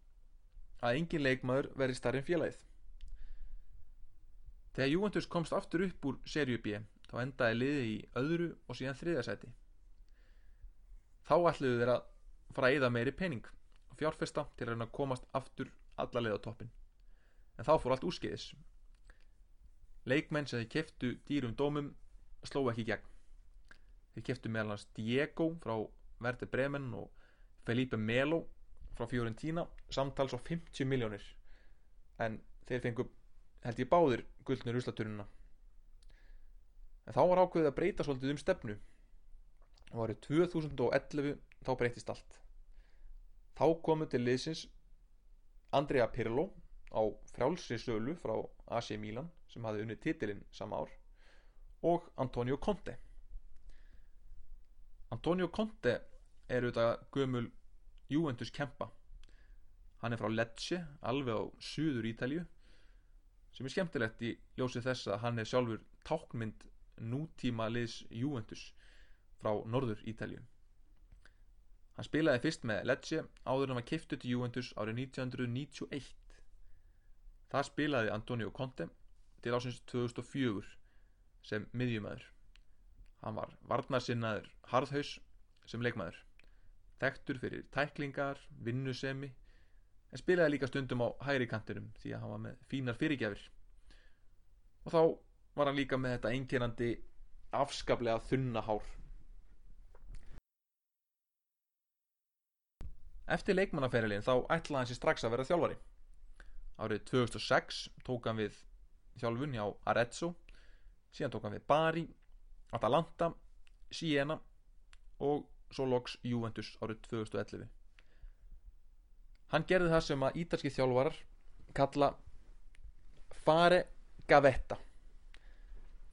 að engin leikmaður verði starri en félagið Þegar Juventus komst aftur upp úr serju B þá endaði liði í öðru og síðan þriðasæti. Þá ætluðu þeir að fara að eða meiri pening og fjárfesta til að komast aftur alla leið á toppin. En þá fór allt úrskeiðis. Leikmenn sem þeir keftu dýrum dómum sló ekki gegn. Þeir keftu meðal hans Diego frá Verde Bremen og Felipe Melo frá Fiorentina samtals á 50 miljónir en þeir fengu held ég báðir guldnir úslaturina en þá var ákveðið að breyta svolítið um stefnu. Og árið 2011 þá breytist allt. Þá komu til liðsins Andrea Pirlo á frjálsri sölu frá AC Milan sem hafði unnið titilinn sama ár og Antonio Conte. Antonio Conte er auðvitað gömul Juventus kempa. Hann er frá Lecce alveg á suður Ítalju sem er skemmtilegt í ljósið þess að hann er sjálfur tákmynd nútíma liðs Juventus frá norður Ítalju hann spilaði fyrst með Lecce áður en var kiftuð til Juventus árið 1991 það spilaði Antonio Conte til ásins 2004 sem miðjumæður hann var varnarsinnaður harðhaus sem leikmæður þekktur fyrir tæklingar, vinnusemi en spilaði líka stundum á hægri kantinum því að hann var með fínar fyrirgjafir og þá var hann líka með þetta einkernandi afskaplega þunna hár. Eftir leikmannaferilin þá ætlaði hann sér strax að vera þjálfari. Árið 2006 tók hann við þjálfun hjá Arezzo síðan tók hann við Bari Atalanta, Siena og svo loks Juventus árið 2011 Hann gerði það sem að ítalski þjálfarar kalla fare gavetta.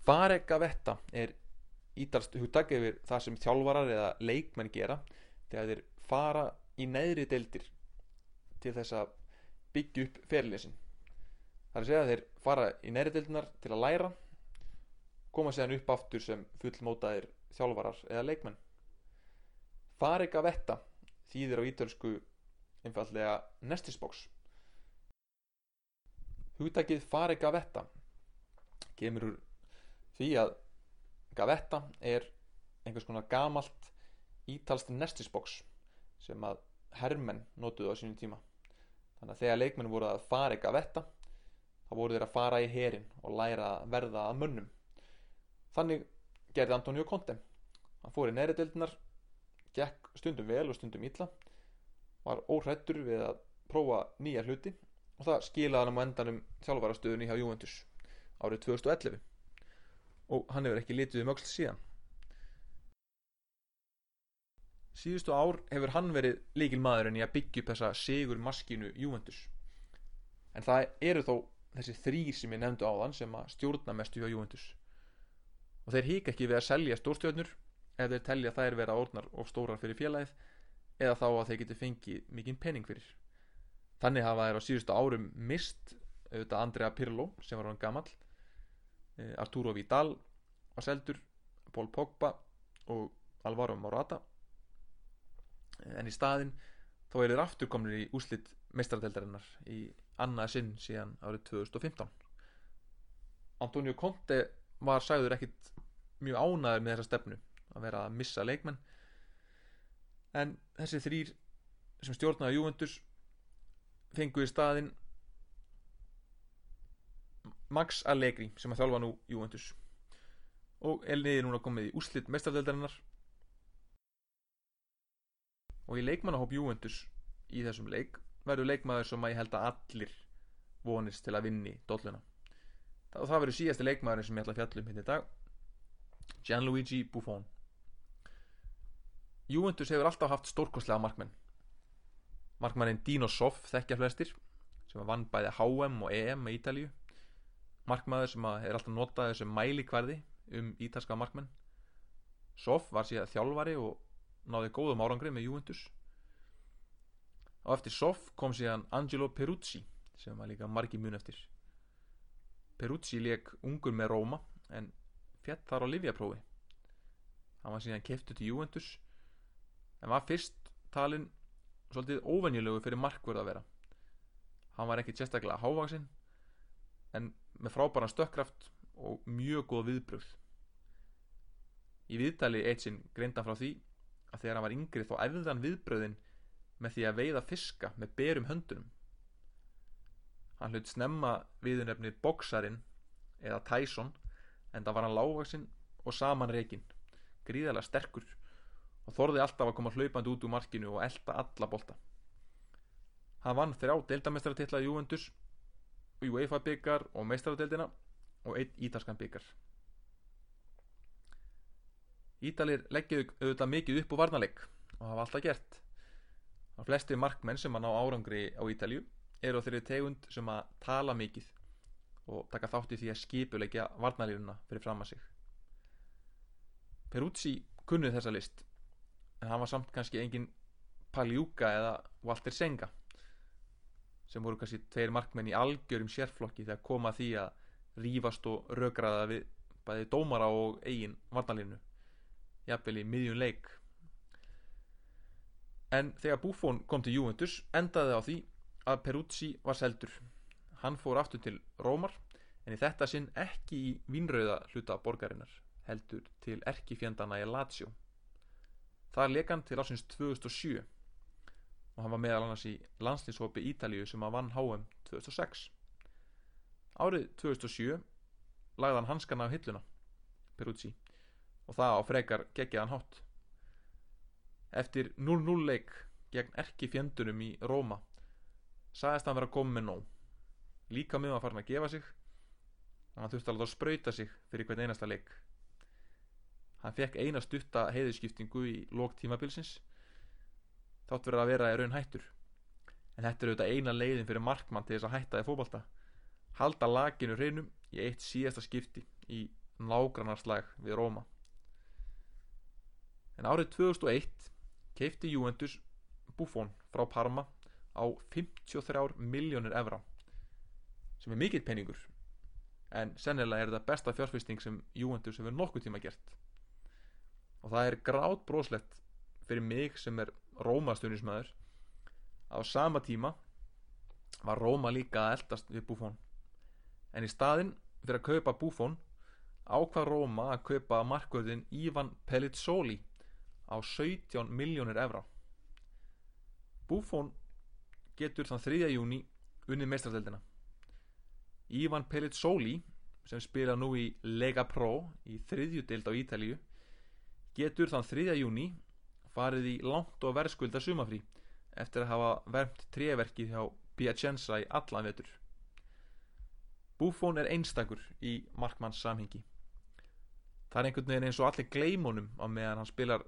Fare gavetta er ítalst hugtak yfir það sem þjálfarar eða leikmenn gera þegar þeir fara í neðri deildir til þess að byggja upp ferlisin. Það er að segja að þeir fara í neðri deildinar til að læra, koma séðan upp aftur sem fullmótaðir þjálfarar eða leikmenn. Fare gavetta þýðir á ítölsku einfallega nestisbox hugtakið fari gavetta kemur úr því að gavetta er einhvers konar gamalt ítalst nestisbox sem að hermenn notuðu á sínum tíma. Þannig að þegar leikmenn voru að fara gavetta þá voru þeir að fara í herin og læra að verða að mönnum. Þannig gerði Antonio Conte. Hann fór í neðri deildinar gekk stundum vel og stundum illa. Var óhrættur við að prófa nýja hluti og það skilaði hann á endanum þjálfarastöðunni hjá Juventus árið 2011 og hann hefur ekki litið um öll síðan. Síðustu ár hefur hann verið líkil maðurinn í að byggja upp þessa sigur maskinu Juventus. En það eru þó þessi þrýr sem ég nefndu á þann sem að stjórna mestu hjá Juventus. Og þeir hík ekki við að selja stórstjörnur ef þeir telja þær vera orðnar og stórar fyrir félagið eða þá að þeir geti fengið mikinn penning fyrir. Þannig hafa þeir á síðustu árum mist auðvitað Andrea Pirlo sem var hann gammal Arturo Vidal var seldur Paul Pogba og Alvaro Morata. En í staðin þá er þeir aftur komin í úslitt mestrardeldarinnar í annað sinn síðan árið 2015 Antonio Conte var sagður ekkit mjög ánæður með þessa stefnu að vera að missa leikmenn. En þessi þrýr sem stjórnaði Juventus fengu í staðin Max Allegri sem að þjálfa nú Juventus. Og er liðið núna komið í úslitt mestrardeldarinnar og í leikmannahóp Juventus í þessum leik verður leikmaður sem að ég held að allir vonist til að vinni dolluna. Og það verður síðasti leikmaðurinn sem ég ætla að fjalla um hérna í dag. Gianluigi Buffon Juventus hefur alltaf haft stórkostlega markmenn. Markmannin Dino Soff þekkja flestir sem vann bæði HM og EM í Ítalju markmaður sem er alltaf notaður sem mælikvarði um ítalska markmenn. Soff var síðan þjálfari og náði góðum árangri með Juventus. Og eftir Soff kom síðan Angelo Peruzzi sem var líka margi mun eftir. Peruzzi leik ungur með Róma en fjett þar á Livjaprófi hann var síðan keftu til Juventus en var fyrst talin svolítið óvenjulegu fyrir markvörð að vera. Hann var ekki sérstaklega hávaksinn en með frábæran stökkraft og mjög góð viðbröð í viðtali eitt sinn greindan frá því að þegar hann var yngri þá æfðan viðbröðin með því að veiða fiska með berum höndunum. Hann hlut snemma viðunefnið boksarin eða Tyson en það var hann lágvaksinn og saman reygin gríðarlega sterkur og þorði alltaf að koma hlaupandi út úr markinu og elda alla bolta. Hann vann þrjá deildamestratilla í Juventus UEFA byggar og meistaradeildina og einn ítalskan byggar Ítalir leggjaðu auðvitað mikið upp úr varnarleik og hafa alltaf gert. Að flesti markmenn sem að ná árangri á Ítalju eru á þeirri tegund sem að tala mikið og taka þátt í því að skipulegja varnarlínuna fyrir fram að sig. Peruzzi kunnuð þessa list en hann var samt kannski engin Pagliuca eða Walter Senga sem voru kannski tveir markmenn í algjörum sérflokki þegar koma því að rífast og rökraða við bæði dómara og eigin varnarlínu jafnvel í miðjum leik. En þegar Buffon kom til Juventus endaði á því að Peruzzi var seldur. Hann fór aftur til Rómar en í þetta sinn ekki í vínrauða hluta borgarinnar heldur til erkifjandana í Lazio þar leik hann til ásins 2007 og hann var meðal annars í landslýshópi Ítalíu sem að vann HM 2006 árið 2007 lagði hann hanskana á hilluna Peruzzi og það á frekar geggjaðan hátt. Eftir 0-0 leik gegn erki fjendunum í Róma sagðist hann vera komið nóg. Líka með að fara að gefa sig. Og hann þurfti alveg að spröyta sig fyrir hvern einasta leik hann fekk eina stutta heiðurskiptingu í lók tímabilsins. Þátt verið að vera í raun hættur. En þetta er auðvitað eina leiðin fyrir markmann til þess að hætta í fókbalta halda laginu hreinum í eitt síðasta skipti í nágrannarslag við Róma. En árið 2001 keipti Juventus Buffon frá Parma á 53 miljónir evra sem er mikill peningur. En sennilega er þetta besta fjárfyrsting sem Juventus hefur nokkuð tíma gert og það er grátt broslegt fyrir mig sem er Róma stunismæður á sama tíma var Róma líka að eldast við Buffon. En í staðin fyrir að kaupa Buffon ákvað Róma að kaupa markvöðin Ivan Pelizzoli á 17 miljónir evra. Buffon getur þann 3. júni unnið meistradöldina Ivan Pelizzoli sem spila nú í Lega Pro í þriðjudeld á Ítalíu getur þann 3. júni farið í langt og verðskulda sumafrí eftir að hafa vermt tréverkið hjá Piacenza í allan vetur. Buffon er einstakur í markmanns samhengi það er einhvern veginn eins og allir gleimunum á meðan hann spilar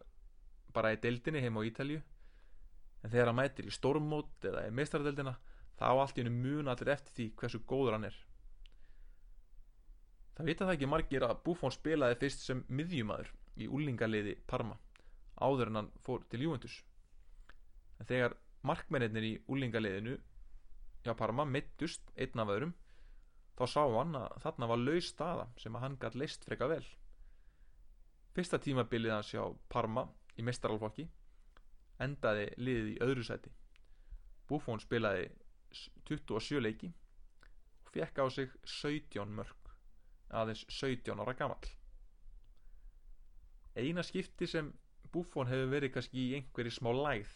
bara í deildinni heim á Ítalju en þegar hann mætir í stormmót eða í meistaradeildina þá allt í hennu mun allir eftir því hversu góður hann er. Það vita það ekki margir að Buffon spilaði fyrst sem miðjumæður í úlingaliði Parma áður en hann fór til Juventus. En þegar markmennir í úlingaliðinu hjá Parma mittust einn af öðrum þá sá hann að þarna var laus staða sem að hann gætt leist freka vel. Fyrsta tímabilið hans hjá Parma í mestaralflokki endaði liðið í öðru sæti. Buffon spilaði 27 leiki og fekk á sig 17 mörg aðeins 17 ára gammal eina skipti sem Buffon hefur verið kannski í einhverju smá læð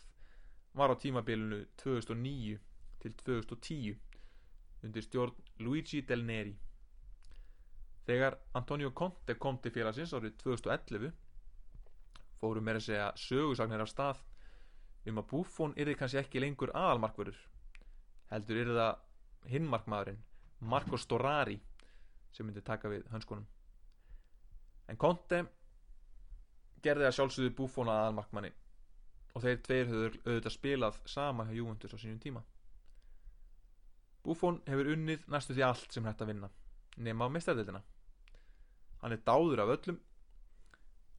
var á tímabilinu 2009 til 2010 undir stjórn Luigi Del Neri. Þegar Antonio Conte kom til félagsins árið 2011 fóru meira að segja sögursagnir af stað um að Buffon er kannski ekki lengur aðalmarkverður heldur er það hinmarkmaðurinn Marco Storari sem myndi taka við hönskunum. En Conte gerði að sjálfsögðu Buffon að aðalmarkmanni. Og þeir tveir höfður auðvitað spilað sama hjá Juventus á sínum tíma. Buffon hefur unnið næstu því allt sem hægt að vinna nema á mistæðildina hann er dáður af öllum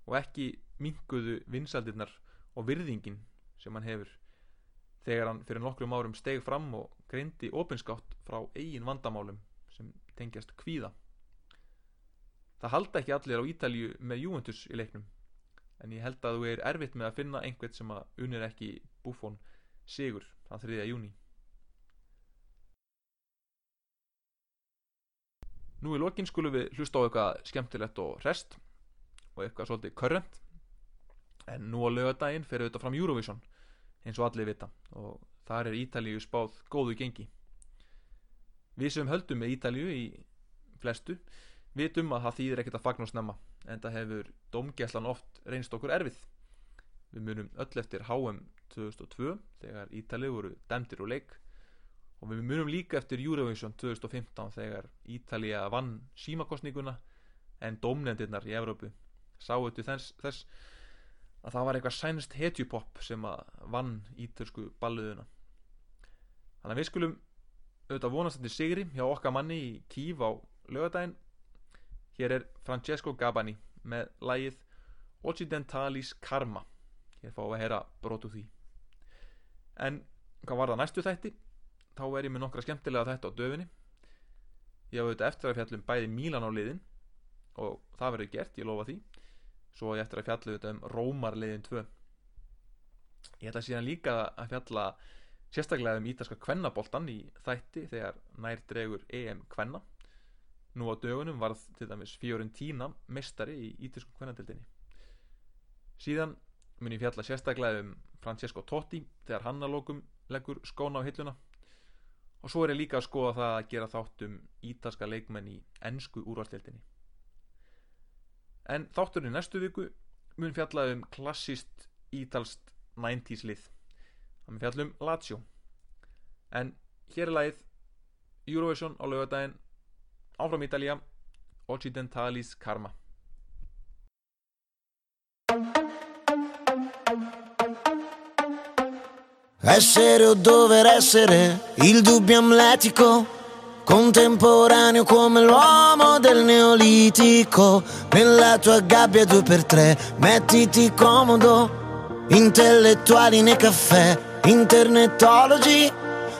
og ekki minguðu vinsaldirnar og virðingin sem hann hefur þegar hann fyrir nokkrum árum steg fram og greindi opinskátt frá eigin vandamálum sem tengjast kvíða. Það halda ekki allir á Ítalju með Juventus í leiknum en ég held að þú er erfitt með að finna einhvert sem að unir ekki Buffon sigur þann 3. júni Nú í lokin skulum við hlusta á eitthvað skemmtilegt og rest og eitthvað svolítið current. En nú á lögadaginn fer auðvitað fram Eurovision eins og allir vita og þar er Ítalíu spáð góðu gengi. Við sem höldum með Ítalíu í flestu vitum að það þýðir ekkert að fagn og snemma en það hefur domgæslan oft reynst okkur erfið. Við munum öll eftir HM 2002 þegar Ítalíu voru demdir og leik og við munum líka eftir Eurovision 2015 þegar Ítalíu vann símakostninguna en domnendirnar í Evrópu sáu til þess, þess að það var eitthvað sænst hetjupopp sem að vann ítörsku balluðuna þannig að við skulum auðvitað vonast þetta sigri hjá okkar manni í Kív á lögadaginn hér er Francesco Gabani með lægið Occidentalis Karma. Hér fáum við að heyra brotu því. En hvað var það næstu þætti þá er ég með nokkra skemmtilega þætti á döfinni. Ég hafa auðvitað eftir að fjallum bæði Mílan á liðin og það verður gert, ég lofa því. Svo ég eftir að fjalla þetta um Rómarliðin 2 ég ætla síðan líka að fjalla sérstaklega um ítalska kvennaboltan í þætti þegar nær dregur EM kvenna nú á dögunum varð til dæmis Fiorentina mestari í ítalsku kvennadildinni síðan mun ég fjalla sérstaklega um Francesco Totti þegar hann að lókum leggur skóna á hilluna. Og svo er ég líka að skoða það að gera þátt um ítalska leikmenn í ennsku úrvastildinni en þátturinn næstu viku mun fjalla um klassíst ítalst 90's lið. Það mun fjalla um Lazio. En hér er lagið Eurovision á lögadaginn áfram Ítalija Occidentalis Karma. Essere o dover essere il dubbio amletico Contemporaneo come l'uomo del neolitico. Nella tua gabbia due per tre Mettiti comodo. Intellettuali nei caffè Internetologi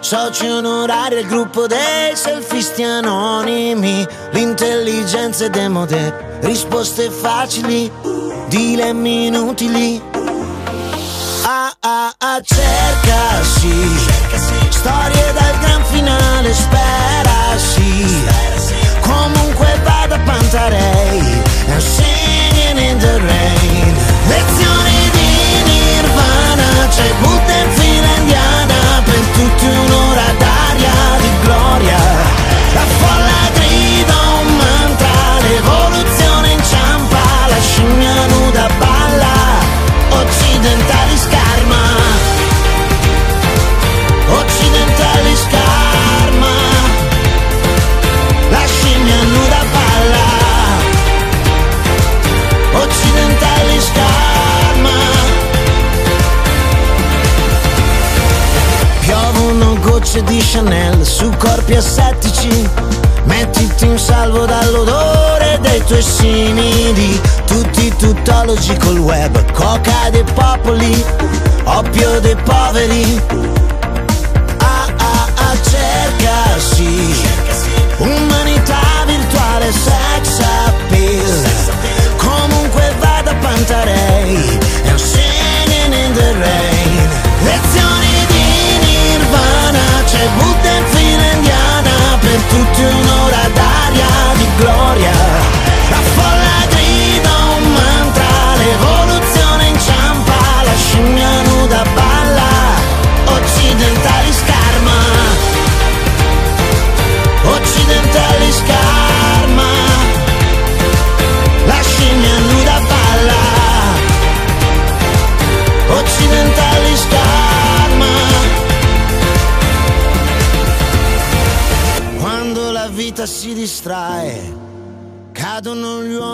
Soci onorari al gruppo dei selfisti anonimi. L'intelligenza è demode Risposte facili Dilemmi inutili. Ah ah, ah, cerca sì, storie dal gran finale, spera sì, comunque vada Pantarei, and singing in the rain, lezioni di Nirvana, c'è indiana, per tutti un'ora Chanel su corpi assettici Mettiti in salvo dall'odore dei tuoi simili Tutti tuttologi col web Coca dei popoli Oppio dei poveri Ah ah ah cerca sì Umanità virtuale sex appeal Comunque vada Pantarei And singing in the rain Lezioni di Nirvana C'è Buddha in fila indiana Per tutti un'ora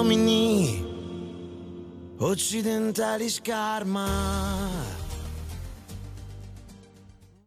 uomini Occidentali scarma